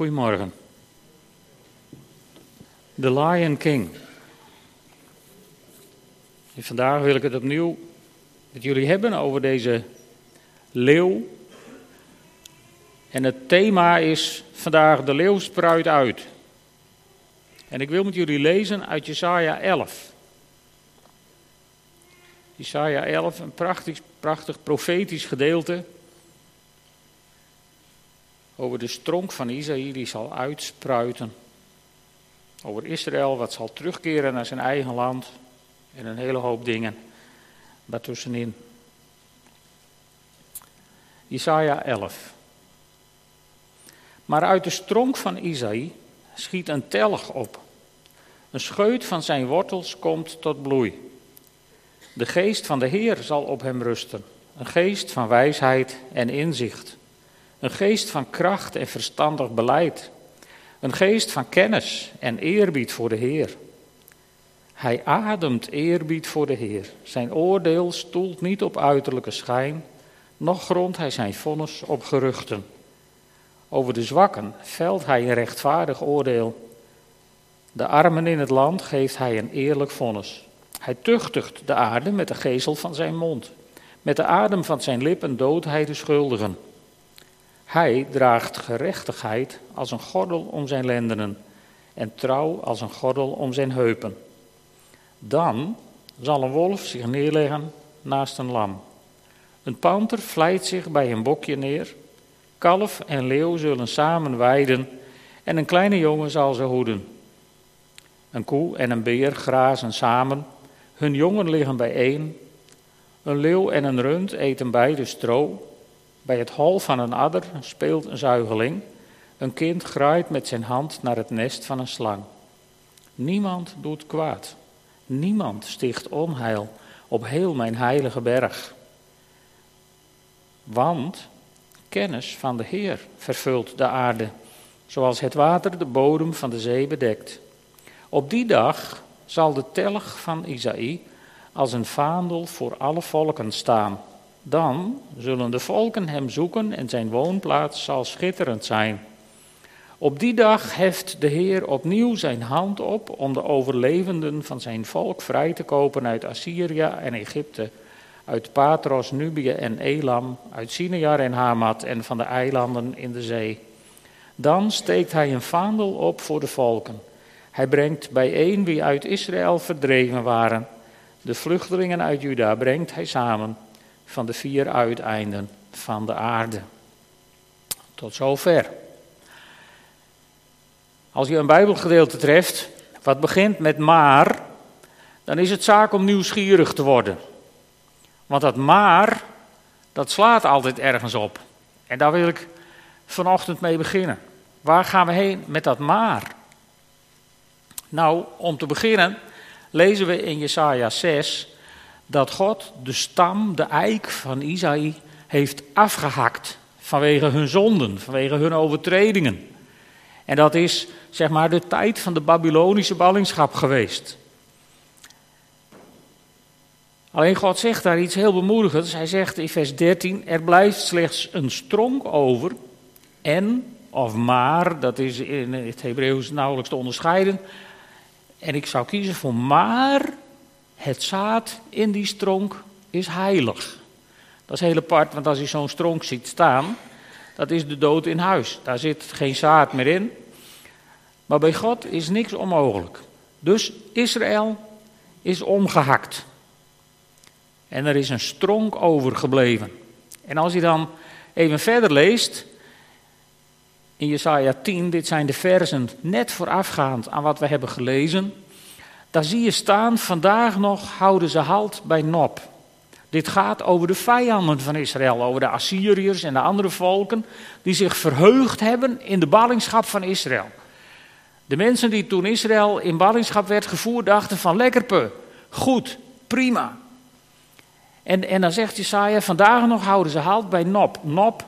Goedemorgen. The Lion King. En vandaag wil ik het opnieuw met jullie hebben over deze leeuw. En het thema is vandaag de leeuw spruit uit. En ik wil met jullie lezen uit Jesaja 11. Jesaja 11, een prachtig, prachtig profetisch gedeelte over de stronk van Isaïe die zal uitspruiten. Over Israël wat zal terugkeren naar zijn eigen land en een hele hoop dingen daartussenin. Jesaja 11. Maar uit de stronk van Isaïe schiet een telg op. Een scheut van zijn wortels komt tot bloei. De geest van de Heer zal op hem rusten. Een geest van wijsheid en inzicht. Een geest van kracht en verstandig beleid. Een geest van kennis en eerbied voor de Heer. Hij ademt eerbied voor de Heer. Zijn oordeel stoelt niet op uiterlijke schijn, noch grondt hij zijn vonnis op geruchten. Over de zwakken velt hij een rechtvaardig oordeel. De armen in het land geeft hij een eerlijk vonnis. Hij tuchtigt de aarde met de gezel van zijn mond. Met de adem van zijn lippen doodt hij de schuldigen. Hij draagt gerechtigheid als een gordel om zijn lendenen en trouw als een gordel om zijn heupen. Dan zal een wolf zich neerleggen naast een lam. Een panter vlijt zich bij een bokje neer. Kalf en leeuw zullen samen weiden en een kleine jongen zal ze hoeden. Een koe en een beer grazen samen, hun jongen liggen bijeen. Een leeuw en een rund eten beide stro. Bij het hol van een adder speelt een zuigeling. Een kind graait met zijn hand naar het nest van een slang. Niemand doet kwaad. Niemand sticht onheil op heel mijn heilige berg. Want kennis van de Heer vervult de aarde, zoals het water de bodem van de zee bedekt. Op die dag zal de telg van Isaïe als een vaandel voor alle volken staan. Dan zullen de volken hem zoeken en zijn woonplaats zal schitterend zijn. Op die dag heft de Heer opnieuw zijn hand op om de overlevenden van zijn volk vrij te kopen uit Assyrië en Egypte, uit Patros, Nubië en Elam, uit Sinear en Hamat en van de eilanden in de zee. Dan steekt hij een vaandel op voor de volken. Hij brengt bijeen wie uit Israël verdreven waren. De vluchtelingen uit Juda brengt hij samen van de vier uiteinden van de aarde. Tot zover. Als je een Bijbelgedeelte treft, wat begint met maar, dan is het zaak om nieuwsgierig te worden. Want dat maar, dat slaat altijd ergens op. En daar wil ik vanochtend mee beginnen. Waar gaan we heen met dat maar? Nou, om te beginnen lezen we in Jesaja 6 dat God de stam, de eik van Isaïe, heeft afgehakt vanwege hun zonden, vanwege hun overtredingen. En dat is zeg maar de tijd van de Babylonische ballingschap geweest. Alleen God zegt daar iets heel bemoedigends. Hij zegt in vers 13: Er blijft slechts een stronk over. En, of maar, dat is in het Hebreeuws nauwelijks te onderscheiden. En ik zou kiezen voor maar het zaad in die stronk is heilig. Dat is heel apart, want als je zo'n stronk ziet staan, dat is de dood in huis. Daar zit geen zaad meer in. Maar bij God is niks onmogelijk. Dus Israël is omgehakt. En er is een stronk overgebleven. En als je dan even verder leest, in Jesaja 10, dit zijn de versen net voorafgaand aan wat we hebben gelezen. Daar zie je staan, vandaag nog houden ze halt bij Nop. Dit gaat over de vijanden van Israël, over de Assyriërs en de andere volken die zich verheugd hebben in de ballingschap van Israël. De mensen die toen Israël in ballingschap werd gevoerd, dachten van lekkerpe, goed, prima. En, en dan zegt Jesaja, vandaag nog houden ze halt bij Nop. Nop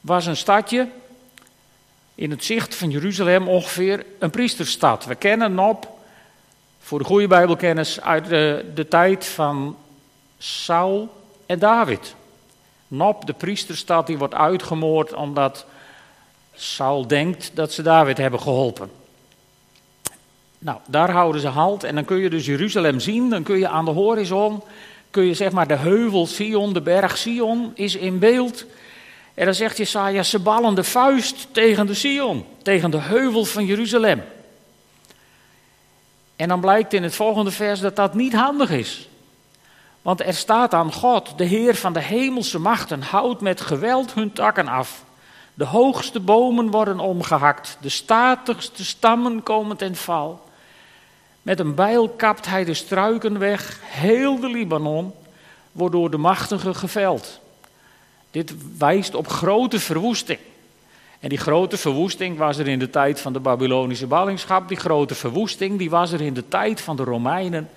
was een stadje in het zicht van Jeruzalem ongeveer een priesterstad. We kennen Nop voor de goede Bijbelkennis uit de, de tijd van Saul en David. Nob, de priesterstad, die wordt uitgemoord omdat Saul denkt dat ze David hebben geholpen. Nou, daar houden ze halt en dan kun je dus Jeruzalem zien. Dan kun je aan de horizon, kun je zeg maar de heuvel Sion, de berg Sion is in beeld. En dan zegt Jesaja, ze ballen de vuist tegen de Sion, tegen de heuvel van Jeruzalem. En dan blijkt in het volgende vers dat dat niet handig is. Want er staat aan God, de Heer van de hemelse machten, houdt met geweld hun takken af. De hoogste bomen worden omgehakt, de statigste stammen komen ten val. Met een bijl kapt hij de struiken weg, heel de Libanon wordt door de machtige geveld. Dit wijst op grote verwoesting. En die grote verwoesting was er in de tijd van de Babylonische ballingschap. Die grote verwoesting die was er in de tijd van de Romeinen.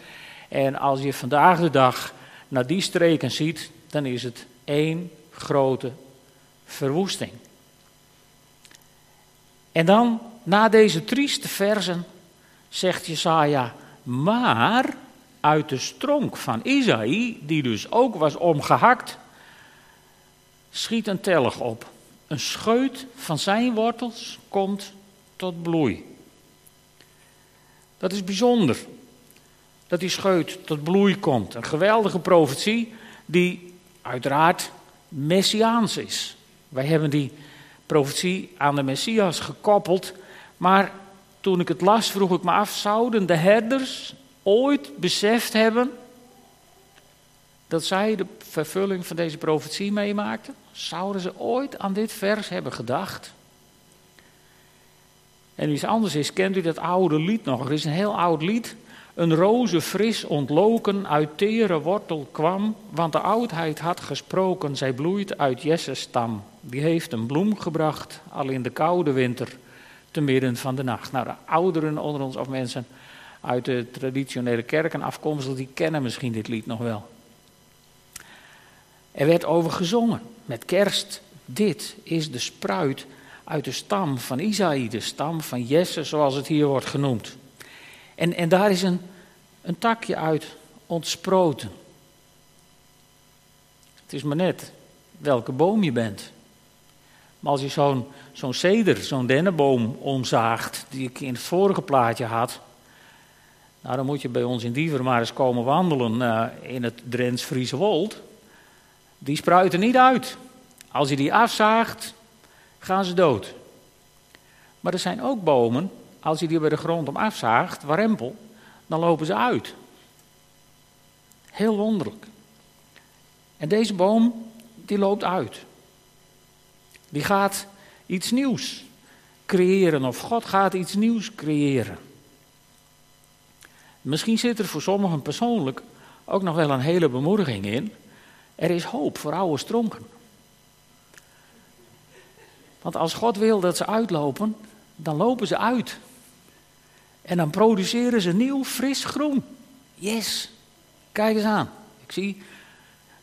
En als je vandaag de dag naar die streken ziet, dan is het één grote verwoesting. En dan, na deze trieste versen, zegt Jesaja, maar uit de stronk van Isaïe, die dus ook was omgehakt, schiet een telg op. Een scheut van zijn wortels komt tot bloei. Dat is bijzonder. Dat die scheut tot bloei komt. Een geweldige profetie die uiteraard messiaans is. Wij hebben die profetie aan de Messias gekoppeld. Maar toen ik het las, vroeg ik me af: zouden de herders ooit beseft hebben dat zij de vervulling van deze profetie meemaakten? Zouden ze ooit aan dit vers hebben gedacht? En iets anders is, kent u dat oude lied nog? Er is een heel oud lied. Een roze fris ontloken uit tere wortel kwam, want de oudheid had gesproken, zij bloeit uit Jesses stam. Die heeft een bloem gebracht, al in de koude winter, te midden van de nacht. Nou, de ouderen onder ons, of mensen uit de traditionele kerken afkomstig, die kennen misschien dit lied nog wel. Er werd over gezongen met kerst. Dit is de spruit uit de stam van Isaïe, de stam van Jesse, zoals het hier wordt genoemd. En, en daar is een, een takje uit ontsproten. Het is maar net welke boom je bent. Maar als je zo'n zo'n ceder, zo'n dennenboom omzaagt, die ik in het vorige plaatje had, nou dan moet je bij ons in Diever maar eens komen wandelen uh, in het Drents-Friese Wold. Die spruiten niet uit. Als je die afzaagt, gaan ze dood. Maar er zijn ook bomen, als je die bij de grond om afzaagt, warempel, dan lopen ze uit. Heel wonderlijk. En deze boom, die loopt uit. Die gaat iets nieuws creëren, of God gaat iets nieuws creëren. Misschien zit er voor sommigen persoonlijk ook nog wel een hele bemoediging in. Er is hoop voor oude stronken. Want als God wil dat ze uitlopen, dan lopen ze uit. En dan produceren ze nieuw, fris groen. Yes, kijk eens aan. Ik zie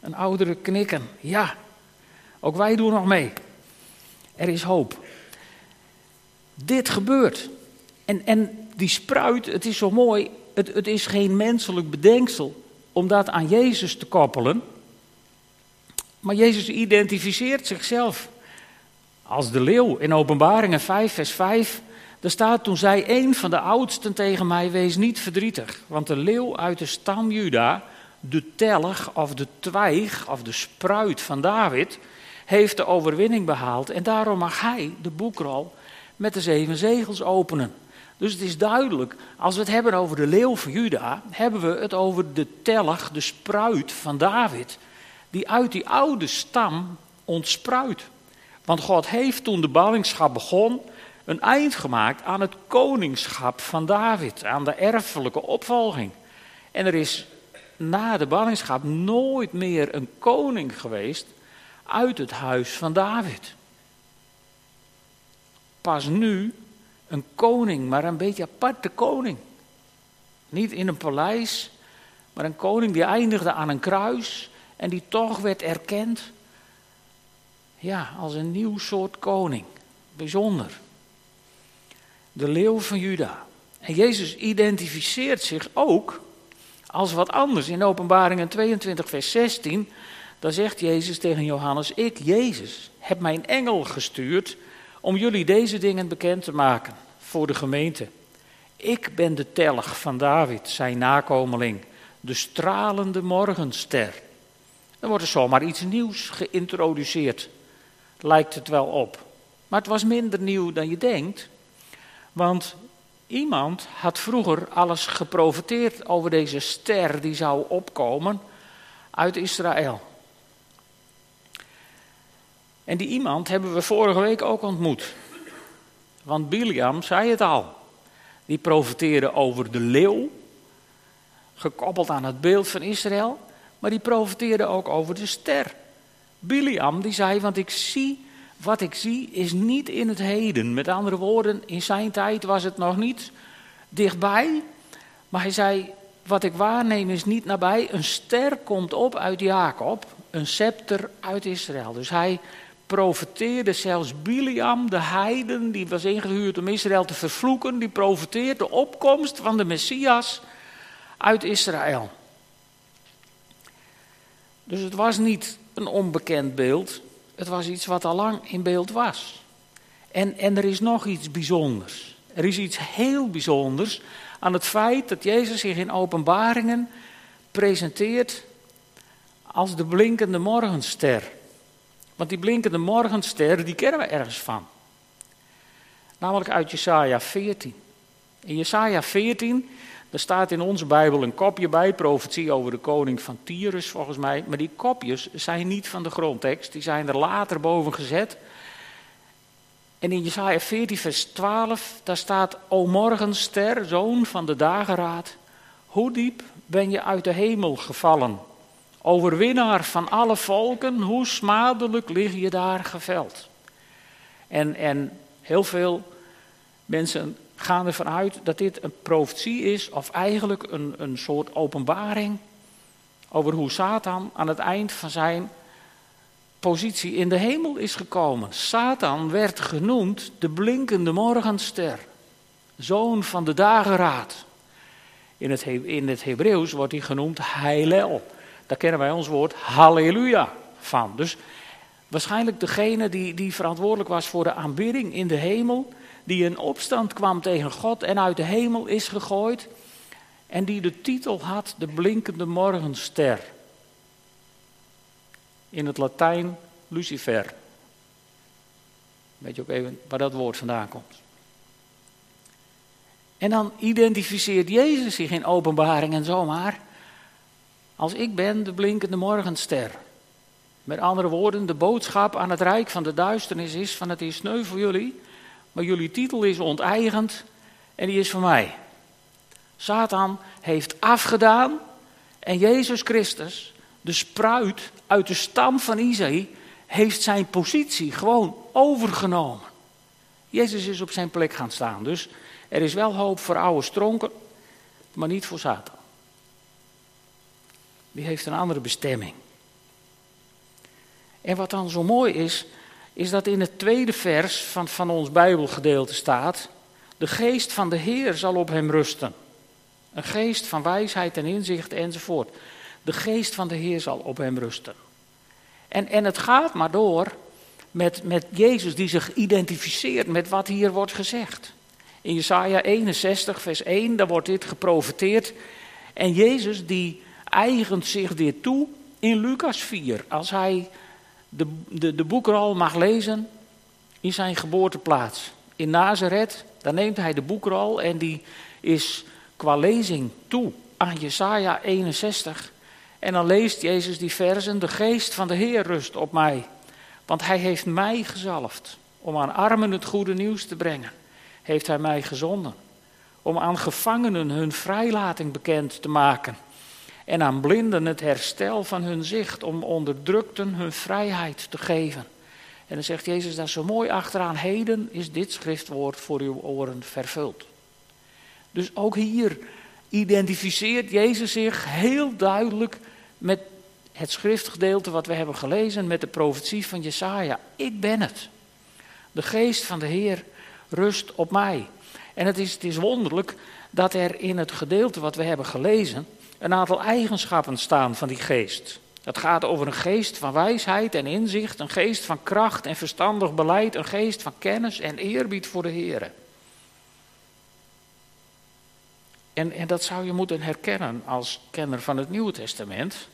een oudere knikken. Ja, ook wij doen nog mee. Er is hoop. Dit gebeurt. En, en die spruit, het is zo mooi, het, het is geen menselijk bedenksel om dat aan Jezus te koppelen. Maar Jezus identificeert zichzelf als de leeuw. In Openbaringen 5, vers 5, daar staat toen zei een van de oudsten tegen mij, wees niet verdrietig. Want de leeuw uit de stam Juda, de telg of de twijg of de spruit van David, heeft de overwinning behaald. En daarom mag hij de boekrol met de zeven zegels openen. Dus het is duidelijk, als we het hebben over de leeuw van Juda, hebben we het over de telg, de spruit van David die uit die oude stam ontspruit. Want God heeft toen de ballingschap begon een eind gemaakt aan het koningschap van David, aan de erfelijke opvolging. En er is na de ballingschap nooit meer een koning geweest uit het huis van David. Pas nu een koning, maar een beetje aparte koning. Niet in een paleis, maar een koning die eindigde aan een kruis en die toch werd erkend ja, als een nieuw soort koning. Bijzonder. De leeuw van Juda. En Jezus identificeert zich ook als wat anders. In Openbaringen 22, vers 16, daar zegt Jezus tegen Johannes: Ik, Jezus, heb mijn engel gestuurd om jullie deze dingen bekend te maken voor de gemeente. Ik ben de telg van David, zijn nakomeling, de stralende morgenster. Dan wordt er zomaar iets nieuws geïntroduceerd, lijkt het wel op. Maar het was minder nieuw dan je denkt, want iemand had vroeger alles geprofiteerd over deze ster die zou opkomen uit Israël. En die iemand hebben we vorige week ook ontmoet. Want Biliam zei het al. Die profeteerde over de leeuw, gekoppeld aan het beeld van Israël. Maar die profeteerde ook over de ster. Biliam die zei, want ik zie, wat ik zie is niet in het heden. Met andere woorden, in zijn tijd was het nog niet dichtbij. Maar hij zei, wat ik waarneem is niet nabij. Een ster komt op uit Jacob, een scepter uit Israël. Dus hij profeteerde zelfs Biliam, de heiden, die was ingehuurd om Israël te vervloeken, die profeteert de opkomst van de Messias uit Israël. Dus het was niet een onbekend beeld, het was iets wat al lang in beeld was. En, en er is nog iets bijzonders. Er is iets heel bijzonders aan het feit dat Jezus zich in openbaringen presenteert als de blinkende morgenster. Want die blinkende morgenster, die kennen we ergens van. Namelijk uit Jesaja 14. In Jesaja 14, daar staat in onze Bijbel een kopje bij, profetie over de koning van Tyrus volgens mij. Maar die kopjes zijn niet van de grondtekst, die zijn er later boven gezet. En in Jesaja 14 vers 12, daar staat, O morgenster, zoon van de dageraad, hoe diep ben je uit de hemel gevallen? Overwinnaar van alle volken, hoe smadelijk lig je daar geveld. En, en heel veel mensen gaan ervan uit dat dit een profetie is, of eigenlijk een, een soort openbaring over hoe Satan aan het eind van zijn positie in de hemel is gekomen. Satan werd genoemd de blinkende morgenster, zoon van de dageraad. In het, in het Hebreeuws wordt hij genoemd Heilel. Daar kennen wij ons woord halleluja van. Dus waarschijnlijk degene die, die verantwoordelijk was voor de aanbidding in de hemel, die in opstand kwam tegen God en uit de hemel is gegooid. En die de titel had de blinkende morgenster. In het Latijn Lucifer. Weet je ook even waar dat woord vandaan komt. En dan identificeert Jezus zich in openbaringen zomaar als ik ben de blinkende morgenster. Met andere woorden, de boodschap aan het rijk van de duisternis is van het is sneu voor jullie, maar jullie titel is onteigend en die is van mij. Satan heeft afgedaan en Jezus Christus, de spruit uit de stam van Isaïe, heeft zijn positie gewoon overgenomen. Jezus is op zijn plek gaan staan, dus er is wel hoop voor oude stronken, maar niet voor Satan die heeft een andere bestemming. En wat dan zo mooi is, is dat in het tweede vers van, van ons Bijbelgedeelte staat: De geest van de Heer zal op hem rusten. Een geest van wijsheid en inzicht enzovoort. De geest van de Heer zal op hem rusten. En, en het gaat maar door met, met Jezus die zich identificeert met wat hier wordt gezegd. In Jesaja 61, vers 1, daar wordt dit geprofeteerd. En Jezus die eigent zich dit toe in Lucas 4. Als hij de, de, de boekrol mag lezen in zijn geboorteplaats. In Nazareth, dan neemt hij de boekrol en die is qua lezing toe aan Jesaja 61. En dan leest Jezus die versen, de geest van de Heer rust op mij. Want hij heeft mij gezalfd om aan armen het goede nieuws te brengen. Heeft hij mij gezonden om aan gevangenen hun vrijlating bekend te maken en aan blinden het herstel van hun zicht, om onderdrukten hun vrijheid te geven. En dan zegt Jezus daar zo mooi achteraan, heden is dit schriftwoord voor uw oren vervuld. Dus ook hier identificeert Jezus zich heel duidelijk met het schriftgedeelte wat we hebben gelezen, met de profetie van Jesaja. Ik ben het. De geest van de Heer rust op mij. En het is, het is wonderlijk dat er in het gedeelte wat we hebben gelezen, een aantal eigenschappen staan van die geest. Dat gaat over een geest van wijsheid en inzicht, een geest van kracht en verstandig beleid, een geest van kennis en eerbied voor de Heer. En, en dat zou je moeten herkennen als kenner van het Nieuwe Testament.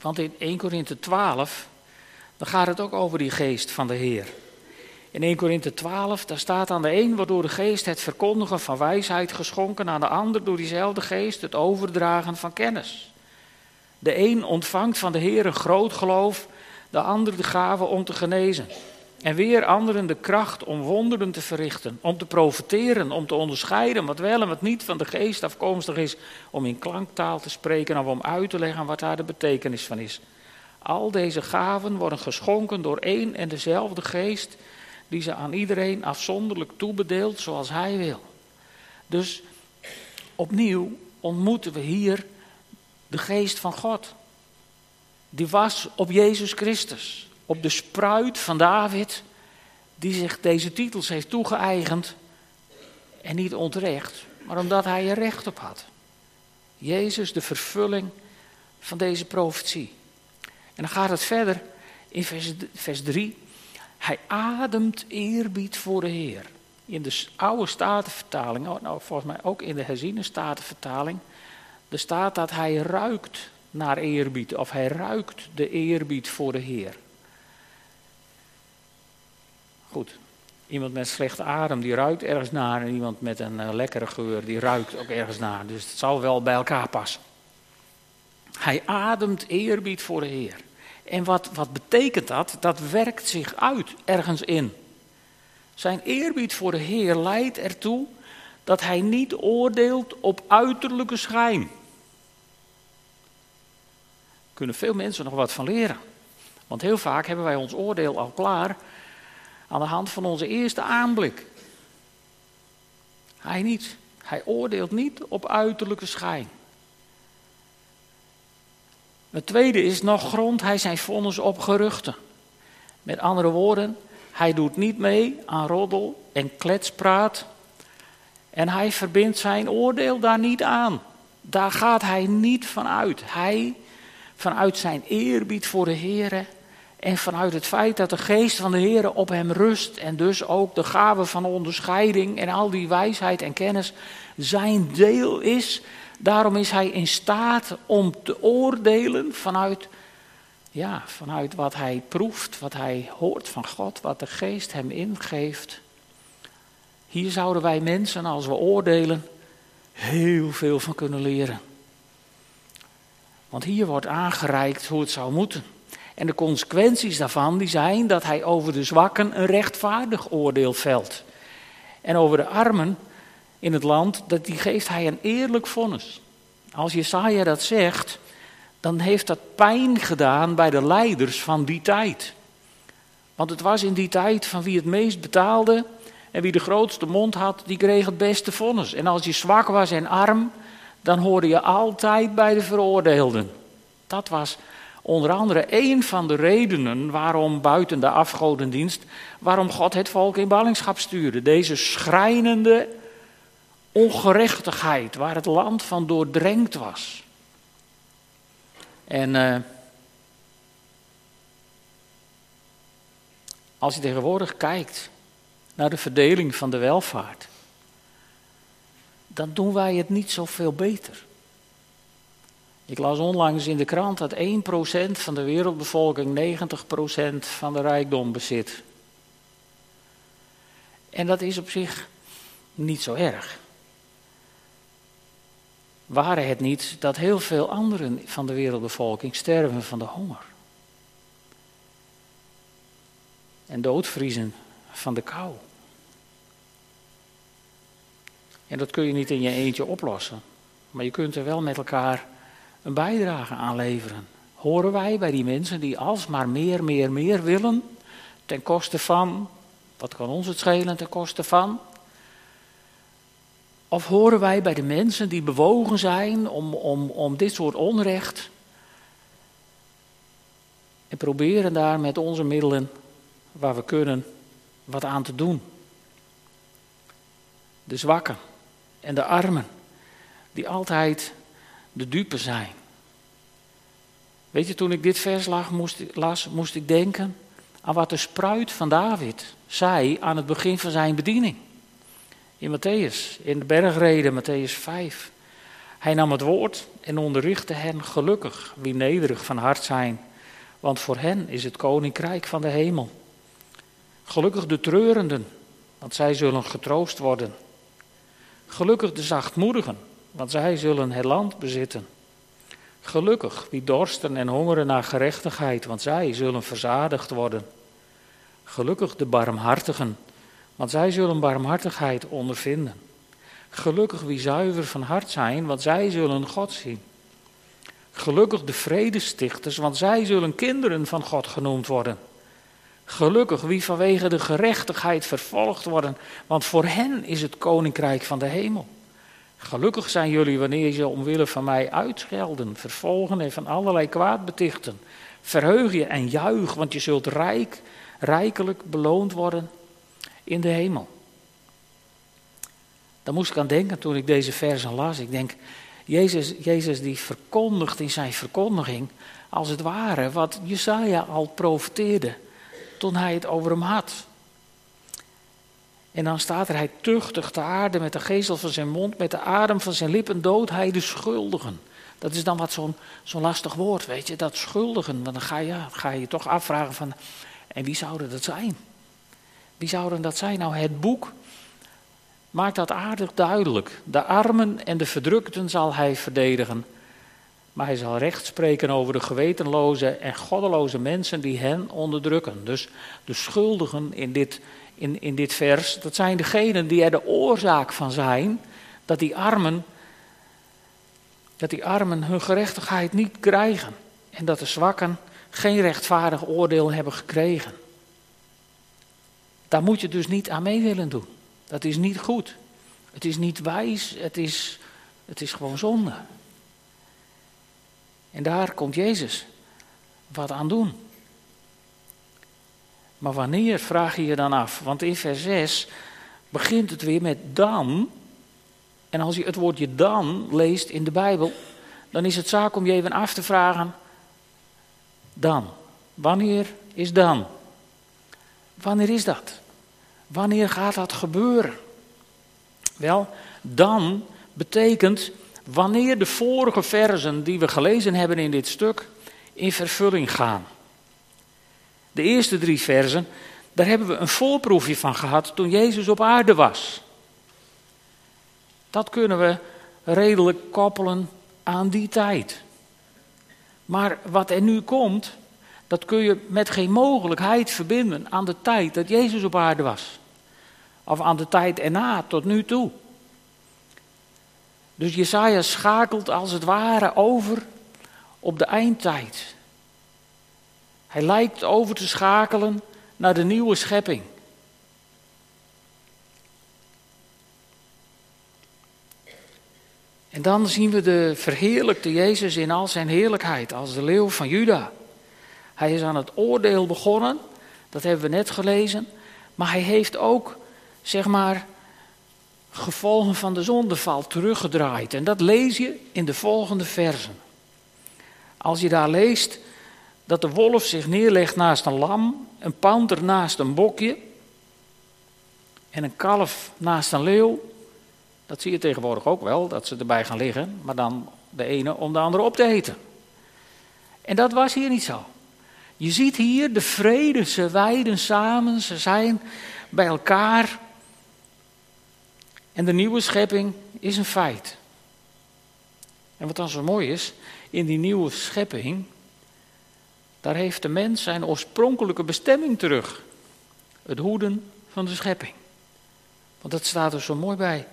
Want in 1 Korinthe 12, dan gaat het ook over die geest van de Heer. In 1 Korinthe 12, daar staat aan de een wordt door de geest het verkondigen van wijsheid geschonken, aan de ander door diezelfde geest het overdragen van kennis. De een ontvangt van de Heer een groot geloof, de ander de gave om te genezen. En weer anderen de kracht om wonderen te verrichten, om te profiteren, om te onderscheiden wat wel en wat niet van de geest afkomstig is, om in klanktaal te spreken of om uit te leggen wat daar de betekenis van is. Al deze gaven worden geschonken door één en dezelfde geest, die ze aan iedereen afzonderlijk toebedeelt zoals hij wil. Dus opnieuw ontmoeten we hier de geest van God. Die was op Jezus Christus, op de spruit van David, die zich deze titels heeft toegeëigend. En niet onterecht, maar omdat hij er recht op had. Jezus, de vervulling van deze profetie. En dan gaat het verder in vers, vers 3. Hij ademt eerbied voor de Heer. In de oude statenvertaling, oh, nou volgens mij ook in de herziene statenvertaling, er staat dat hij ruikt naar eerbied, of hij ruikt de eerbied voor de Heer. Goed, iemand met slechte adem die ruikt ergens naar en iemand met een uh, lekkere geur die ruikt ook ergens naar. Dus het zal wel bij elkaar passen. Hij ademt eerbied voor de Heer. En wat, wat betekent dat? Dat werkt zich uit ergens in. Zijn eerbied voor de Heer leidt ertoe dat hij niet oordeelt op uiterlijke schijn. kunnen veel mensen nog wat van leren. Want heel vaak hebben wij ons oordeel al klaar aan de hand van onze eerste aanblik. Hij niet. Hij oordeelt niet op uiterlijke schijn. Het tweede is nog grond hij zijn vonnis op geruchten. Met andere woorden, hij doet niet mee aan roddel en kletspraat. En hij verbindt zijn oordeel daar niet aan. Daar gaat hij niet van uit. Hij, vanuit zijn eerbied voor de Heer en vanuit het feit dat de geest van de Heer op hem rust en dus ook de gave van onderscheiding en al die wijsheid en kennis zijn deel is, Daarom is hij in staat om te oordelen vanuit, ja, vanuit wat hij proeft, wat hij hoort van God, wat de geest hem ingeeft. Hier zouden wij mensen, als we oordelen, heel veel van kunnen leren. Want hier wordt aangereikt hoe het zou moeten. En de consequenties daarvan die zijn dat hij over de zwakken een rechtvaardig oordeel velt. En over de armen in het land, dat die geeft hij een eerlijk vonnis. Als Jesaja dat zegt, dan heeft dat pijn gedaan bij de leiders van die tijd. Want het was in die tijd van wie het meest betaalde en wie de grootste mond had, die kreeg het beste vonnis. En als je zwak was en arm, dan hoorde je altijd bij de veroordeelden. Dat was onder andere een van de redenen waarom buiten de afgodendienst, waarom God het volk in ballingschap stuurde. Deze schrijnende ongerechtigheid waar het land van doordrenkt was. En uh, als je tegenwoordig kijkt naar de verdeling van de welvaart, dan doen wij het niet zoveel beter. Ik las onlangs in de krant dat 1% van de wereldbevolking 90% van de rijkdom bezit. En dat is op zich niet zo erg waren het niet dat heel veel anderen van de wereldbevolking sterven van de honger. En doodvriezen van de kou. En dat kun je niet in je eentje oplossen. Maar je kunt er wel met elkaar een bijdrage aan leveren. Horen wij bij die mensen die alsmaar meer, meer, meer willen, ten koste van, wat kan ons het schelen, ten koste van? Of horen wij bij de mensen die bewogen zijn om, om, om dit soort onrecht en proberen daar met onze middelen, waar we kunnen, wat aan te doen? De zwakken en de armen, die altijd de dupe zijn. Weet je, toen ik dit vers las, moest ik denken aan wat de spruit van David zei aan het begin van zijn bediening. In Matthäus, in de bergreden, Matthäus 5. Hij nam het woord en onderrichtte hen gelukkig wie nederig van hart zijn, want voor hen is het koninkrijk van de hemel. Gelukkig de treurenden, want zij zullen getroost worden. Gelukkig de zachtmoedigen, want zij zullen het land bezitten. Gelukkig wie dorsten en hongeren naar gerechtigheid, want zij zullen verzadigd worden. Gelukkig de barmhartigen, want zij zullen barmhartigheid ondervinden. Gelukkig wie zuiver van hart zijn, want zij zullen God zien. Gelukkig de vredestichters, want zij zullen kinderen van God genoemd worden. Gelukkig wie vanwege de gerechtigheid vervolgd worden, want voor hen is het koninkrijk van de hemel. Gelukkig zijn jullie wanneer ze omwille van mij uitschelden, vervolgen en van allerlei kwaad betichten. Verheug je en juich, want je zult rijk, rijkelijk beloond worden in de hemel. Daar moest ik aan denken toen ik deze versen las. Ik denk, Jezus, Jezus die verkondigt in zijn verkondiging, als het ware, wat Jesaja al profeteerde toen hij het over hem had. En dan staat er, hij tuchtigt de aarde met de geestel van zijn mond, met de adem van zijn lippen dood hij de schuldigen. Dat is dan wat zo'n zo'n lastig woord, weet je, dat schuldigen. Want dan ga je, ga je toch afvragen van, en wie zouden dat zijn? Wie zouden dat zijn? Nou, het boek maakt dat aardig duidelijk. De armen en de verdrukten zal hij verdedigen. Maar hij zal recht spreken over de gewetenloze en goddeloze mensen die hen onderdrukken. Dus de schuldigen in dit, in, in dit vers, dat zijn degenen die er de oorzaak van zijn dat die armen, dat die armen hun gerechtigheid niet krijgen. En dat de zwakken geen rechtvaardig oordeel hebben gekregen. Daar moet je dus niet aan mee willen doen. Dat is niet goed. Het is niet wijs, het is, het is gewoon zonde. En daar komt Jezus wat aan doen. Maar wanneer vraag je je dan af? Want in vers 6 begint het weer met dan. En als je het woordje dan leest in de Bijbel, dan is het zaak om je even af te vragen: dan. Wanneer is dan? Wanneer is dat? Wanneer gaat dat gebeuren? Wel, dan betekent wanneer de vorige versen die we gelezen hebben in dit stuk in vervulling gaan. De eerste drie versen, daar hebben we een voorproefje van gehad toen Jezus op aarde was. Dat kunnen we redelijk koppelen aan die tijd. Maar wat er nu komt, dat kun je met geen mogelijkheid verbinden aan de tijd dat Jezus op aarde was. Of aan de tijd erna, tot nu toe. Dus Jesaja schakelt als het ware over op de eindtijd. Hij lijkt over te schakelen naar de nieuwe schepping. En dan zien we de verheerlijkte Jezus in al zijn heerlijkheid als de leeuw van Juda. Hij is aan het oordeel begonnen, dat hebben we net gelezen, maar hij heeft ook, zeg maar, gevolgen van de zondeval teruggedraaid. En dat lees je in de volgende versen. Als je daar leest dat de wolf zich neerlegt naast een lam, een panter naast een bokje en een kalf naast een leeuw. Dat zie je tegenwoordig ook wel, dat ze erbij gaan liggen, maar dan de ene om de andere op te eten. En dat was hier niet zo. Je ziet hier de vrede, ze weiden samen, ze zijn bij elkaar. En de nieuwe schepping is een feit. En wat dan zo mooi is, in die nieuwe schepping, daar heeft de mens zijn oorspronkelijke bestemming terug. Het hoeden van de schepping. Want dat staat er zo mooi bij.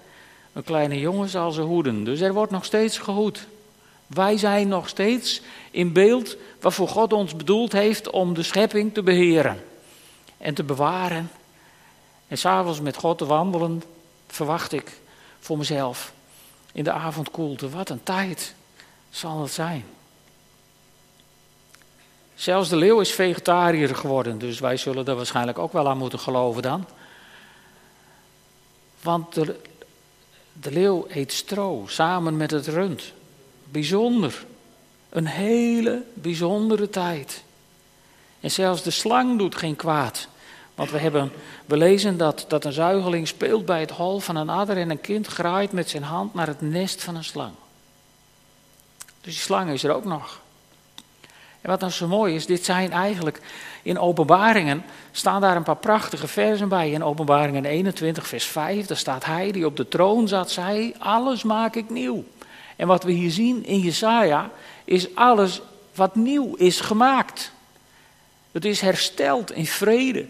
Een kleine jongen zal ze hoeden. Dus er wordt nog steeds gehoed. Wij zijn nog steeds in beeld waarvoor God ons bedoeld heeft om de schepping te beheren en te bewaren. En s'avonds met God te wandelen, verwacht ik voor mezelf in de avondkoelte. Wat een tijd zal het zijn. Zelfs de leeuw is vegetariër geworden, dus wij zullen er waarschijnlijk ook wel aan moeten geloven dan. Want de, de leeuw eet stro samen met het rund. Bijzonder. Een hele bijzondere tijd. En zelfs de slang doet geen kwaad. Want we hebben we lezen dat, dat een zuigeling speelt bij het hol van een adder en een kind graait met zijn hand naar het nest van een slang. Dus die slang is er ook nog. En wat nou zo mooi is, dit zijn eigenlijk in openbaringen, staan daar een paar prachtige versen bij. In openbaringen 21 vers 5, daar staat hij die op de troon zat, zei, alles maak ik nieuw. En wat we hier zien in Jesaja, is alles wat nieuw is gemaakt. Het is hersteld in vrede,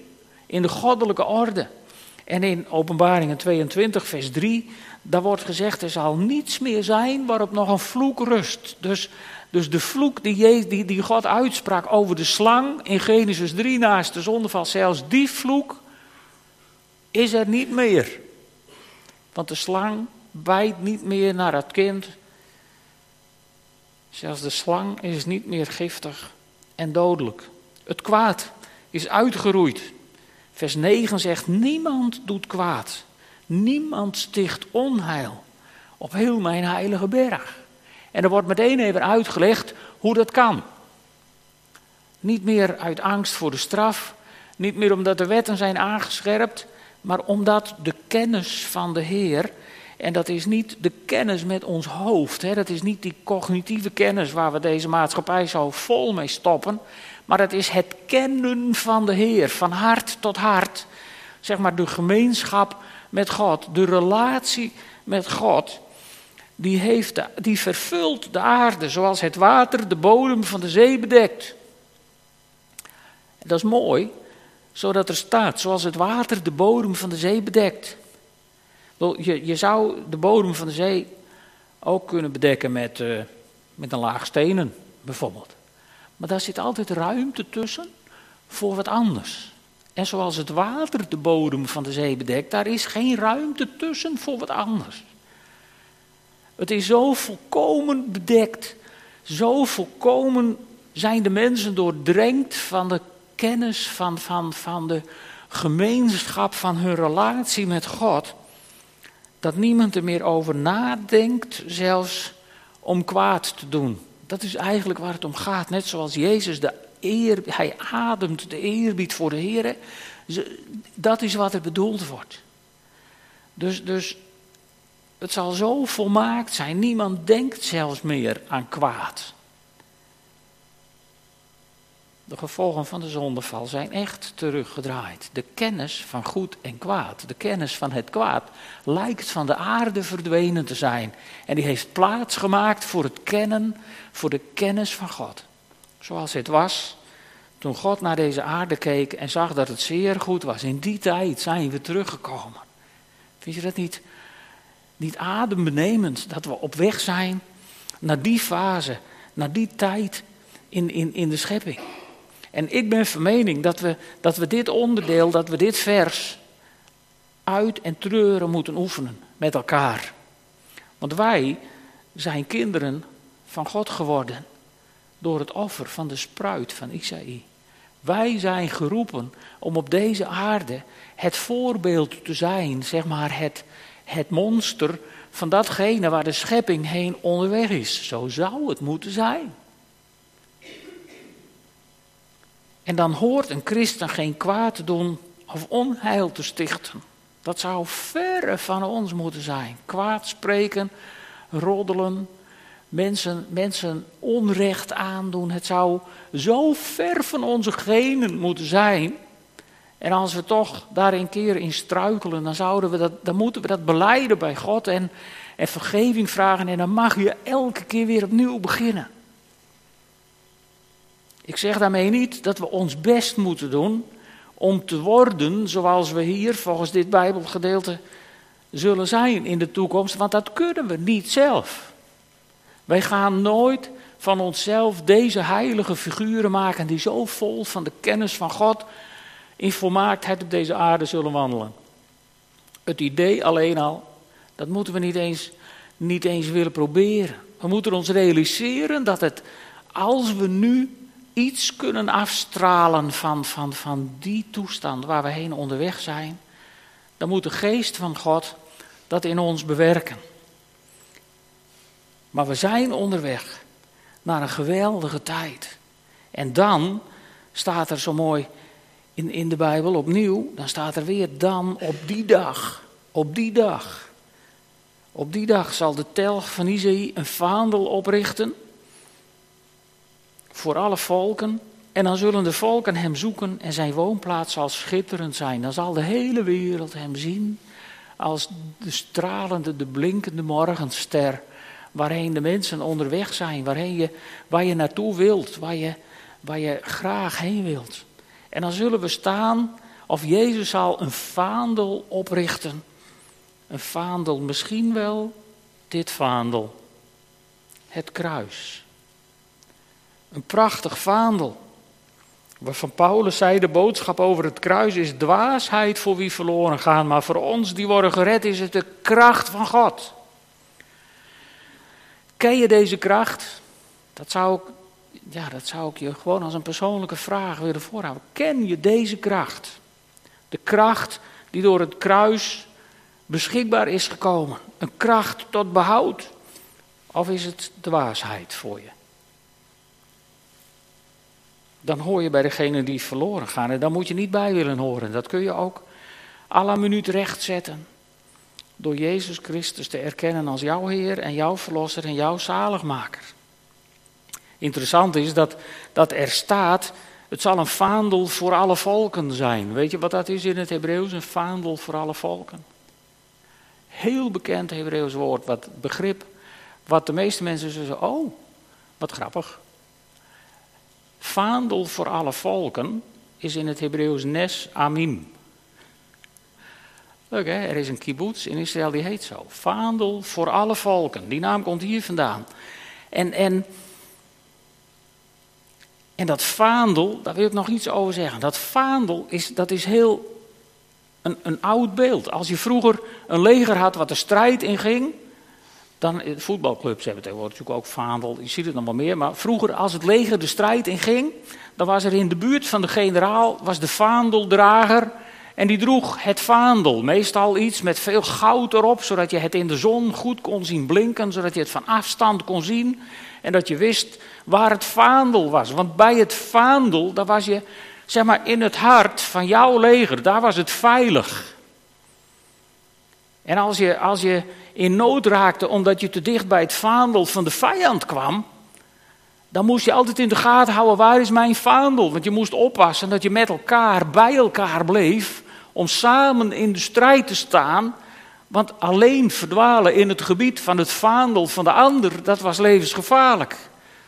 in de goddelijke orde. En in Openbaringen 22, vers 3, daar wordt gezegd: er zal niets meer zijn waarop nog een vloek rust. Dus, dus de vloek die, die, die God uitsprak over de slang in Genesis 3 naast de zondeval, zelfs die vloek is er niet meer. Want de slang bijt niet meer naar het kind. Zelfs de slang is niet meer giftig en dodelijk. Het kwaad is uitgeroeid. Vers 9 zegt: Niemand doet kwaad. Niemand sticht onheil op heel mijn heilige berg. En er wordt meteen even uitgelegd hoe dat kan. Niet meer uit angst voor de straf, niet meer omdat de wetten zijn aangescherpt, maar omdat de kennis van de Heer, en dat is niet de kennis met ons hoofd, hè, dat is niet die cognitieve kennis waar we deze maatschappij zo vol mee stoppen, maar het is het kennen van de Heer, van hart tot hart. Zeg maar de gemeenschap met God, de relatie met God. Die, heeft de, die vervult de aarde zoals het water de bodem van de zee bedekt. En dat is mooi, zodat er staat, zoals het water de bodem van de zee bedekt. Je, je zou de bodem van de zee ook kunnen bedekken met, uh, met een laag stenen, bijvoorbeeld. Maar daar zit altijd ruimte tussen voor wat anders. En zoals het water de bodem van de zee bedekt, daar is geen ruimte tussen voor wat anders. Het is zo volkomen bedekt, zo volkomen zijn de mensen doordrenkt van de kennis, van, van, van de gemeenschap, van hun relatie met God, dat niemand er meer over nadenkt, zelfs om kwaad te doen. Dat is eigenlijk waar het om gaat. Net zoals Jezus de eer, hij ademt de eerbied voor de Heer. Dat is wat er bedoeld wordt. Dus, dus het zal zo volmaakt zijn. Niemand denkt zelfs meer aan kwaad. De gevolgen van de zondeval zijn echt teruggedraaid. De kennis van goed en kwaad, de kennis van het kwaad, lijkt van de aarde verdwenen te zijn. En die heeft plaats gemaakt voor het kennen, voor de kennis van God. Zoals het was toen God naar deze aarde keek en zag dat het zeer goed was. In die tijd zijn we teruggekomen. Vind je dat niet, niet adembenemend dat we op weg zijn naar die fase, naar die tijd in, in, in de schepping? En ik ben van mening dat we, dat we dit onderdeel, dat we dit vers uit en treuren moeten oefenen met elkaar. Want wij zijn kinderen van God geworden door het offer van de spruit van Isaïe. Wij zijn geroepen om op deze aarde het voorbeeld te zijn, zeg maar het, het monster van datgene waar de schepping heen onderweg is. Zo zou het moeten zijn. En dan hoort een christen geen kwaad te doen of onheil te stichten. Dat zou verre van ons moeten zijn. Kwaad spreken, roddelen, mensen, mensen onrecht aandoen. Het zou zo ver van onze genen moeten zijn. En als we toch daar een keer in struikelen, dan, zouden we dat, dan moeten we dat beleiden bij God en, en vergeving vragen. En dan mag je elke keer weer opnieuw beginnen. Ik zeg daarmee niet dat we ons best moeten doen om te worden zoals we hier volgens dit Bijbelgedeelte zullen zijn in de toekomst, want dat kunnen we niet zelf. Wij gaan nooit van onszelf deze heilige figuren maken die zo vol van de kennis van God in volmaaktheid op deze aarde zullen wandelen. Het idee alleen al, dat moeten we niet eens, niet eens willen proberen. We moeten ons realiseren dat het, als we nu iets kunnen afstralen van, van, van die toestand waar we heen onderweg zijn, dan moet de geest van God dat in ons bewerken. Maar we zijn onderweg naar een geweldige tijd. En dan staat er zo mooi in, in de Bijbel opnieuw, dan staat er weer dan op die dag, op die dag. Op die dag zal de telg van Isaïe een vaandel oprichten voor alle volken. En dan zullen de volken hem zoeken en zijn woonplaats zal schitterend zijn. Dan zal de hele wereld hem zien als de stralende, de blinkende morgenster. Waarheen de mensen onderweg zijn, waarheen je, waar je naartoe wilt, waar je, waar je graag heen wilt. En dan zullen we staan, of Jezus zal een vaandel oprichten. Een vaandel, misschien wel dit vaandel. Het kruis. Een prachtig vaandel. Waarvan Paulus zei, de boodschap over het kruis is dwaasheid voor wie verloren gaan. Maar voor ons die worden gered is het de kracht van God. Ken je deze kracht? Dat zou ik, ja, dat zou ik je gewoon als een persoonlijke vraag willen voorhouden. Ken je deze kracht? De kracht die door het kruis beschikbaar is gekomen. Een kracht tot behoud. Of is het dwaasheid voor je? Dan hoor je bij degene die verloren gaan. En dan moet je niet bij willen horen. Dat kun je ook à la minuut rechtzetten. Door Jezus Christus te erkennen als jouw Heer en jouw Verlosser en jouw zaligmaker. Interessant is dat, dat er staat, het zal een vaandel voor alle volken zijn. Weet je wat dat is in het Hebreeuws? Een vaandel voor alle volken. Heel bekend Hebreeuws woord, wat begrip, wat de meeste mensen zeggen, oh, wat grappig. Vaandel voor alle volken is in het Hebreeuws Nes Amim. Leuk hè, er is een kibbutz in Israël die heet zo. Vaandel voor alle volken. Die naam komt hier vandaan. En, en, en dat vaandel, daar wil ik nog iets over zeggen. Dat vaandel is, dat is heel een, een oud beeld. Als je vroeger een leger had wat de strijd inging, dan, voetbalclubs hebben tegenwoordig natuurlijk ook vaandel, je ziet het nog wel meer. Maar vroeger, als het leger de strijd inging, dan was er in de buurt van de generaal was de vaandeldrager. En die droeg het vaandel, meestal iets met veel goud erop, zodat je het in de zon goed kon zien blinken, zodat je het van afstand kon zien. En dat je wist waar het vaandel was. Want bij het vaandel, daar was je, zeg maar, in het hart van jouw leger, daar was het veilig. En als je, als je in nood raakte omdat je te dicht bij het vaandel van de vijand kwam, dan moest je altijd in de gaten houden, waar is mijn vaandel? Want je moest oppassen dat je met elkaar bij elkaar bleef om samen in de strijd te staan. Want alleen verdwalen in het gebied van het vaandel van de ander, dat was levensgevaarlijk.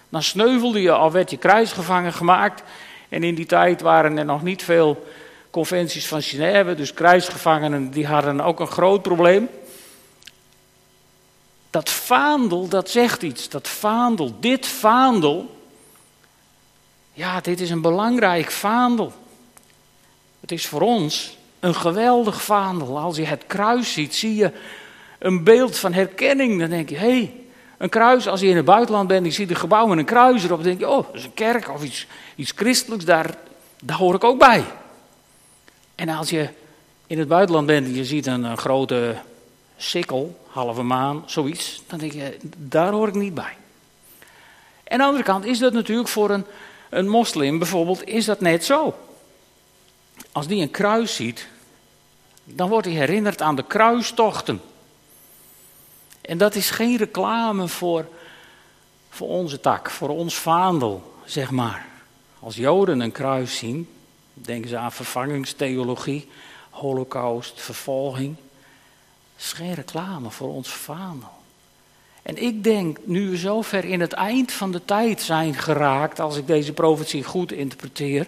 Dan sneuvelde je, al werd je kruisgevangen gemaakt. En in die tijd waren er nog niet veel conventies van Genève, dus kruisgevangenen die hadden ook een groot probleem. Dat vaandel, dat zegt iets. Dat vaandel, dit vaandel. Ja, dit is een belangrijk vaandel. Het is voor ons een geweldig vaandel. Als je het kruis ziet, zie je een beeld van herkenning. Dan denk je, hé, hey, een kruis. Als je in het buitenland bent, je ziet een gebouw met een kruis erop. Dan denk je, oh, dat is een kerk of iets, iets christelijks. Daar, daar hoor ik ook bij. En als je in het buitenland bent en je ziet een, een grote sikkel, halve maan, zoiets, dan denk je, daar hoor ik niet bij. En aan de andere kant is dat natuurlijk voor een, een moslim bijvoorbeeld, is dat net zo. Als die een kruis ziet, dan wordt hij herinnerd aan de kruistochten. En dat is geen reclame voor, voor onze tak, voor ons vaandel, zeg maar. Als Joden een kruis zien, denken ze aan vervangingstheologie, holocaust, vervolging is reclame voor ons vaandel. En ik denk, nu we zo ver in het eind van de tijd zijn geraakt, als ik deze profetie goed interpreteer,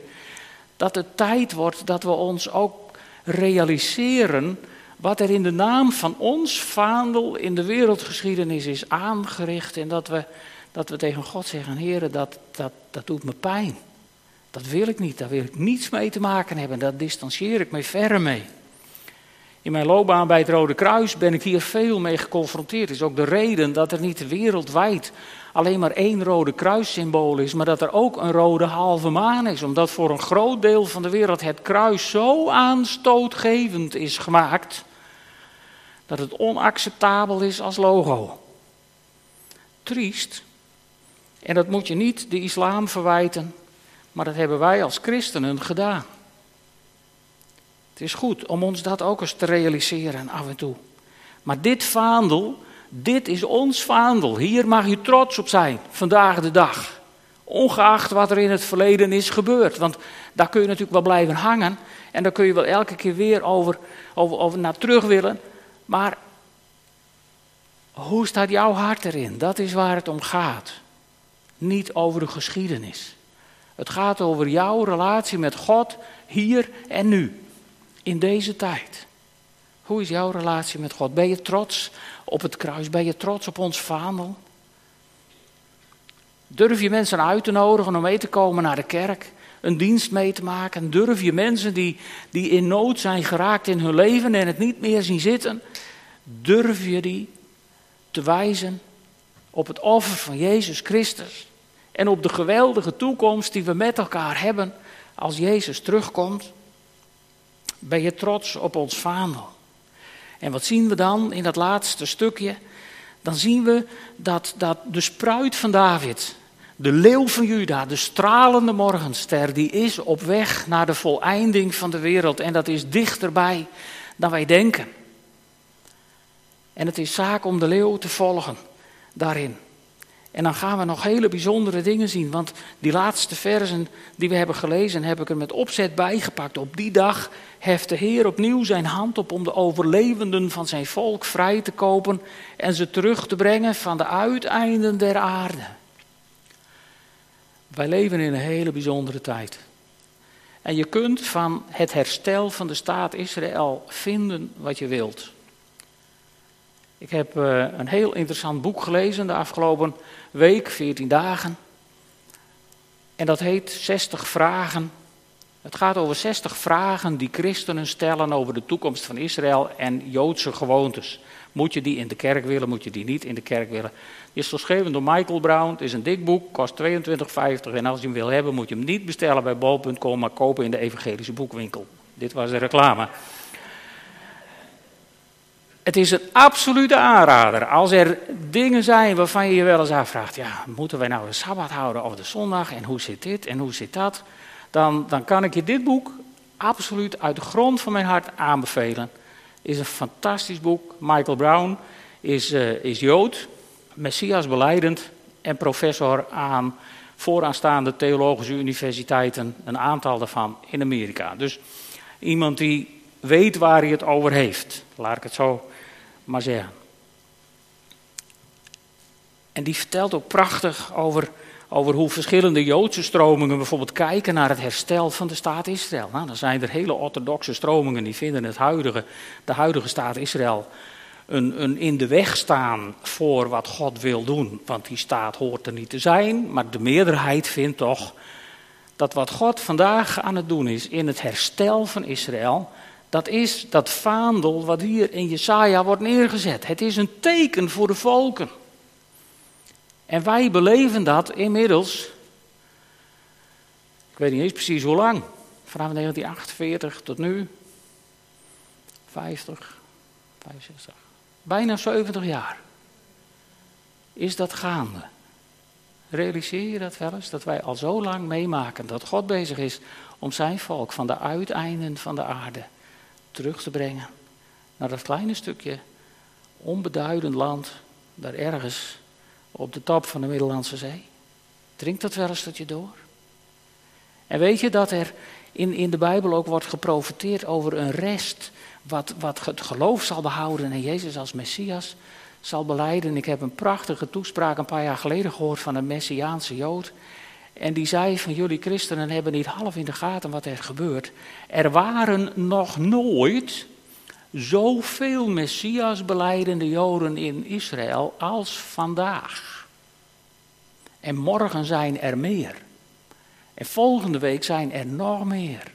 dat het tijd wordt dat we ons ook realiseren wat er in de naam van ons vaandel in de wereldgeschiedenis is aangericht. En dat we, dat we tegen God zeggen, heren, dat, dat, dat doet me pijn. Dat wil ik niet, daar wil ik niets mee te maken hebben, daar distancieer ik me verre mee. In mijn loopbaan bij het Rode Kruis ben ik hier veel mee geconfronteerd. Is ook de reden dat er niet wereldwijd alleen maar één Rode Kruissymbool is, maar dat er ook een rode halve maan is. Omdat voor een groot deel van de wereld het kruis zo aanstootgevend is gemaakt dat het onacceptabel is als logo. Triest. En dat moet je niet de islam verwijten, maar dat hebben wij als christenen gedaan. Het is goed om ons dat ook eens te realiseren af en toe. Maar dit vaandel, dit is ons vaandel. Hier mag je trots op zijn, vandaag de dag. Ongeacht wat er in het verleden is gebeurd. Want daar kun je natuurlijk wel blijven hangen. En daar kun je wel elke keer weer over, over, naar terug willen. Maar hoe staat jouw hart erin? Dat is waar het om gaat. Niet over de geschiedenis. Het gaat over jouw relatie met God hier en nu. In deze tijd. Hoe is jouw relatie met God? Ben je trots op het kruis? Ben je trots op ons vaandel? Durf je mensen uit te nodigen om mee te komen naar de kerk? Een dienst mee te maken? Durf je mensen die, die in nood zijn geraakt in hun leven en het niet meer zien zitten? Durf je die te wijzen op het offer van Jezus Christus? En op de geweldige toekomst die we met elkaar hebben als Jezus terugkomt? Ben je trots op ons vaandel? En wat zien we dan in dat laatste stukje? Dan zien we dat, dat de spruit van David, de leeuw van Juda, de stralende morgenster, die is op weg naar de voleinding van de wereld. En dat is dichterbij dan wij denken. En het is zaak om de leeuw te volgen daarin. En dan gaan we nog hele bijzondere dingen zien. Want die laatste versen die we hebben gelezen, heb ik er met opzet bijgepakt. Op die dag heft de Heer opnieuw zijn hand op om de overlevenden van zijn volk vrij te kopen en ze terug te brengen van de uiteinden der aarde. Wij leven in een hele bijzondere tijd. En je kunt van het herstel van de staat Israël vinden wat je wilt. Ik heb eh, een heel interessant boek gelezen de afgelopen week, 14 dagen. En dat heet 60 vragen. Het gaat over 60 vragen die christenen stellen over de toekomst van Israël en Joodse gewoontes. Moet je die in de kerk willen, moet je die niet in de kerk willen? Die is geschreven door Michael Brown. Het is een dik boek, kost 22,50. En als je hem wil hebben, moet je hem niet bestellen bij bol.com, maar kopen in de evangelische boekwinkel. Dit was de reclame. Het is een absolute aanrader. Als er dingen zijn waarvan je je wel eens afvraagt: ja, moeten wij nou de sabbat houden of de zondag? En hoe zit dit en hoe zit dat? Dan, dan kan ik je dit boek absoluut uit de grond van mijn hart aanbevelen. Is een fantastisch boek. Michael Brown is, uh, is Jood, Messias beleidend en professor aan vooraanstaande theologische universiteiten, een aantal daarvan in Amerika. Dus iemand die weet waar hij het over heeft, laat ik het zo maar zeggen. En die vertelt ook prachtig over, over hoe verschillende Joodse stromingen bijvoorbeeld kijken naar het herstel van de staat Israël. Nou, dan zijn er hele orthodoxe stromingen die vinden het huidige, de huidige staat Israël een, een in de weg staan voor wat God wil doen. Want die staat hoort er niet te zijn, maar de meerderheid vindt toch dat wat God vandaag aan het doen is in het herstel van Israël, dat is dat vaandel wat hier in Jesaja wordt neergezet. Het is een teken voor de volken. En wij beleven dat inmiddels, ik weet niet eens precies hoe lang, vanaf 1948 tot nu, 50, 65, bijna 70 jaar, is dat gaande. Realiseer je dat wel eens? Dat wij al zo lang meemaken dat God bezig is om zijn volk van de uiteinden van de aarde terug te brengen naar dat kleine stukje onbeduidend land, daar ergens op de top van de Middellandse Zee. Drinkt dat wel eens tot je door? En weet je dat er in, in de Bijbel ook wordt geprofiteerd over een rest wat, wat het geloof zal behouden en Jezus als Messias zal beleiden. Ik heb een prachtige toespraak een paar jaar geleden gehoord van een Messiaanse Jood. En die zei van jullie christenen hebben niet half in de gaten wat er gebeurt. Er waren nog nooit zoveel Messias beleidende Joden in Israël als vandaag. En morgen zijn er meer. En volgende week zijn er nog meer.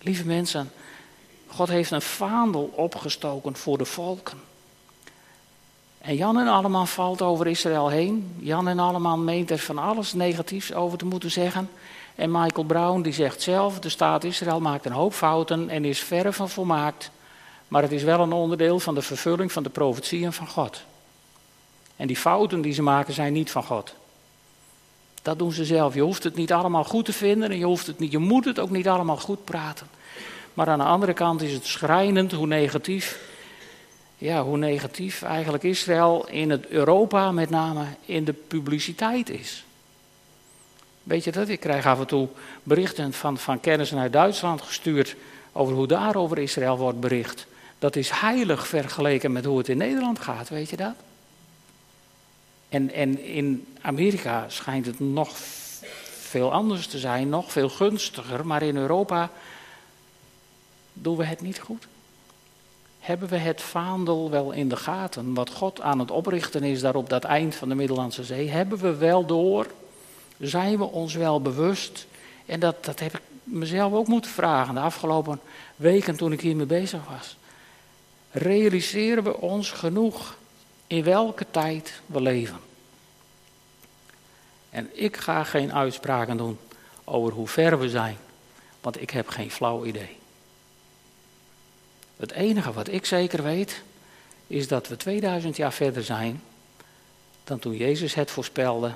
Lieve mensen, God heeft een vaandel opgestoken voor de volken. En Jan en Alleman valt over Israël heen. Jan en Alleman meent er van alles negatiefs over te moeten zeggen. En Michael Brown die zegt zelf, de staat Israël maakt een hoop fouten en is verre van volmaakt. Maar het is wel een onderdeel van de vervulling van de profetieën van God. En die fouten die ze maken zijn niet van God. Dat doen ze zelf. Je hoeft het niet allemaal goed te vinden en je, hoeft het niet, je moet het ook niet allemaal goed praten. Maar aan de andere kant is het schrijnend hoe negatief, ja, hoe negatief eigenlijk Israël in het Europa met name in de publiciteit is. Weet je dat? Ik krijg af en toe berichten van, van kennissen uit Duitsland gestuurd over hoe daar over Israël wordt bericht. Dat is heilig vergeleken met hoe het in Nederland gaat, weet je dat? En, en in Amerika schijnt het nog veel anders te zijn, nog veel gunstiger, maar in Europa doen we het niet goed. Hebben we het vaandel wel in de gaten? Wat God aan het oprichten is daar op dat eind van de Middellandse Zee, hebben we wel door? Zijn we ons wel bewust? En dat, dat heb ik mezelf ook moeten vragen de afgelopen weken toen ik hiermee bezig was. Realiseren we ons genoeg in welke tijd we leven? En ik ga geen uitspraken doen over hoe ver we zijn, want ik heb geen flauw idee. Het enige wat ik zeker weet, is dat we 2000 jaar verder zijn dan toen Jezus het voorspelde.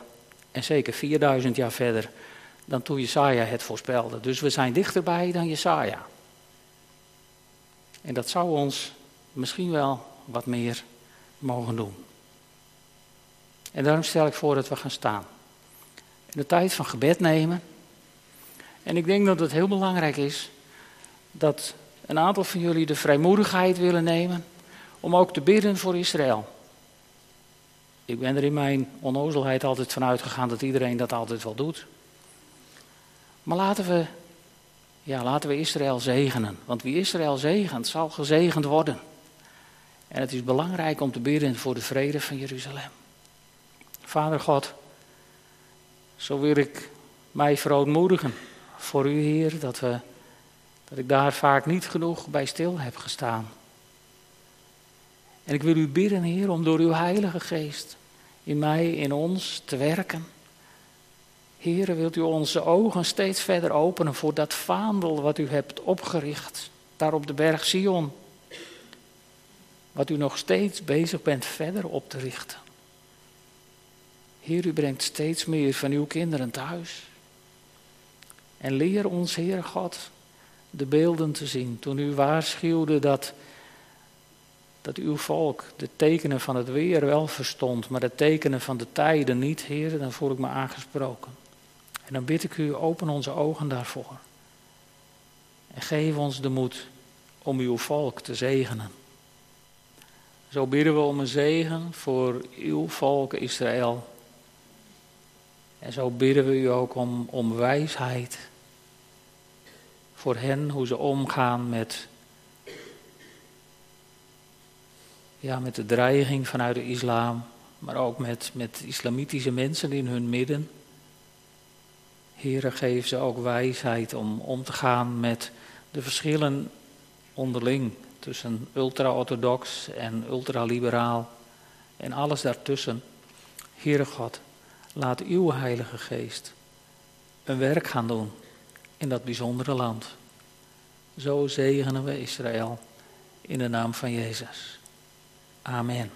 En zeker 4000 jaar verder dan toen Jesaja het voorspelde. Dus we zijn dichterbij dan Jesaja. En dat zou ons misschien wel wat meer mogen doen. En daarom stel ik voor dat we gaan staan. En de tijd van gebed nemen. En ik denk dat het heel belangrijk is dat een aantal van jullie de vrijmoedigheid willen nemen om ook te bidden voor Israël. Ik ben er in mijn onnozelheid altijd van uitgegaan dat iedereen dat altijd wel doet. Maar laten we, ja, laten we Israël zegenen. Want wie Israël zegent, zal gezegend worden. En het is belangrijk om te bidden voor de vrede van Jeruzalem. Vader God, zo wil ik mij verootmoedigen voor u, Heer, dat, we, dat ik daar vaak niet genoeg bij stil heb gestaan. En ik wil u bidden, Heer, om door uw Heilige Geest in mij, in ons te werken. Heer, wilt u onze ogen steeds verder openen voor dat vaandel wat u hebt opgericht, daar op de berg Sion. Wat u nog steeds bezig bent verder op te richten. Heer, u brengt steeds meer van uw kinderen thuis. En leer ons, Heer God, de beelden te zien. Toen u waarschuwde dat, dat uw volk de tekenen van het weer wel verstond, maar de tekenen van de tijden niet, Heer, dan voel ik me aangesproken. En dan bid ik u, open onze ogen daarvoor. En geef ons de moed om uw volk te zegenen. Zo bidden we om een zegen voor uw volk Israël. En zo bidden we u ook om, om wijsheid voor hen, hoe ze omgaan met, ja, met de dreiging vanuit de islam, maar ook met, met islamitische mensen in hun midden. Heren, geef ze ook wijsheid om om te gaan met de verschillen onderling tussen ultra-orthodox en ultraliberaal en alles daartussen. Heere God, laat uw Heilige Geest een werk gaan doen in dat bijzondere land. Zo zegenen we Israël in de naam van Jezus. Amen.